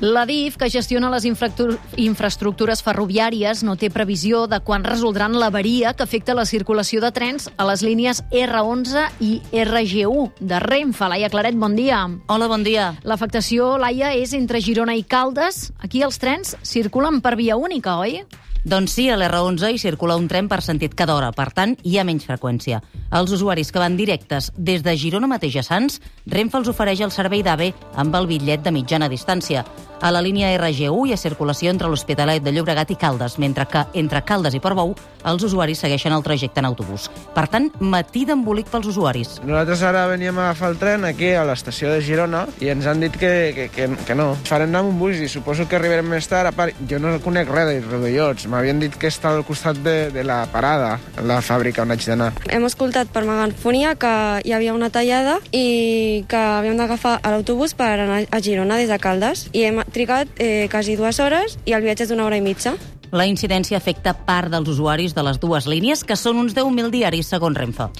La DIF, que gestiona les infraestructures ferroviàries, no té previsió de quan resoldran l'avaria que afecta la circulació de trens a les línies R11 i RG1 de Renfe. Laia Claret, bon dia. Hola, bon dia. L'afectació, Laia, és entre Girona i Caldes. Aquí els trens circulen per via única, oi? Doncs sí, a l'R11 hi circula un tren per sentit cada hora, per tant, hi ha menys freqüència. Els usuaris que van directes des de Girona mateix a Sants, Renfe els ofereix el servei d'AVE amb el bitllet de mitjana distància. A la línia RG1 hi ha circulació entre l'Hospitalet de Llobregat i Caldes, mentre que entre Caldes i Portbou els usuaris segueixen el trajecte en autobús. Per tant, matí d'embolic pels usuaris. Nosaltres ara veníem a agafar el tren aquí a l'estació de Girona i ens han dit que, que, que, que no. Farem anar amb un bus i suposo que arribarem més tard. A part, jo no conec res de rodollots. M'havien dit que està al costat de, de la parada, la fàbrica on haig d'anar. Hem escoltat per megafonia que hi havia una tallada i que havíem d'agafar l'autobús per anar a Girona des de Caldes i hem trigat eh, quasi dues hores i el viatge és d'una hora i mitja. La incidència afecta part dels usuaris de les dues línies, que són uns 10.000 diaris, segons Renfe.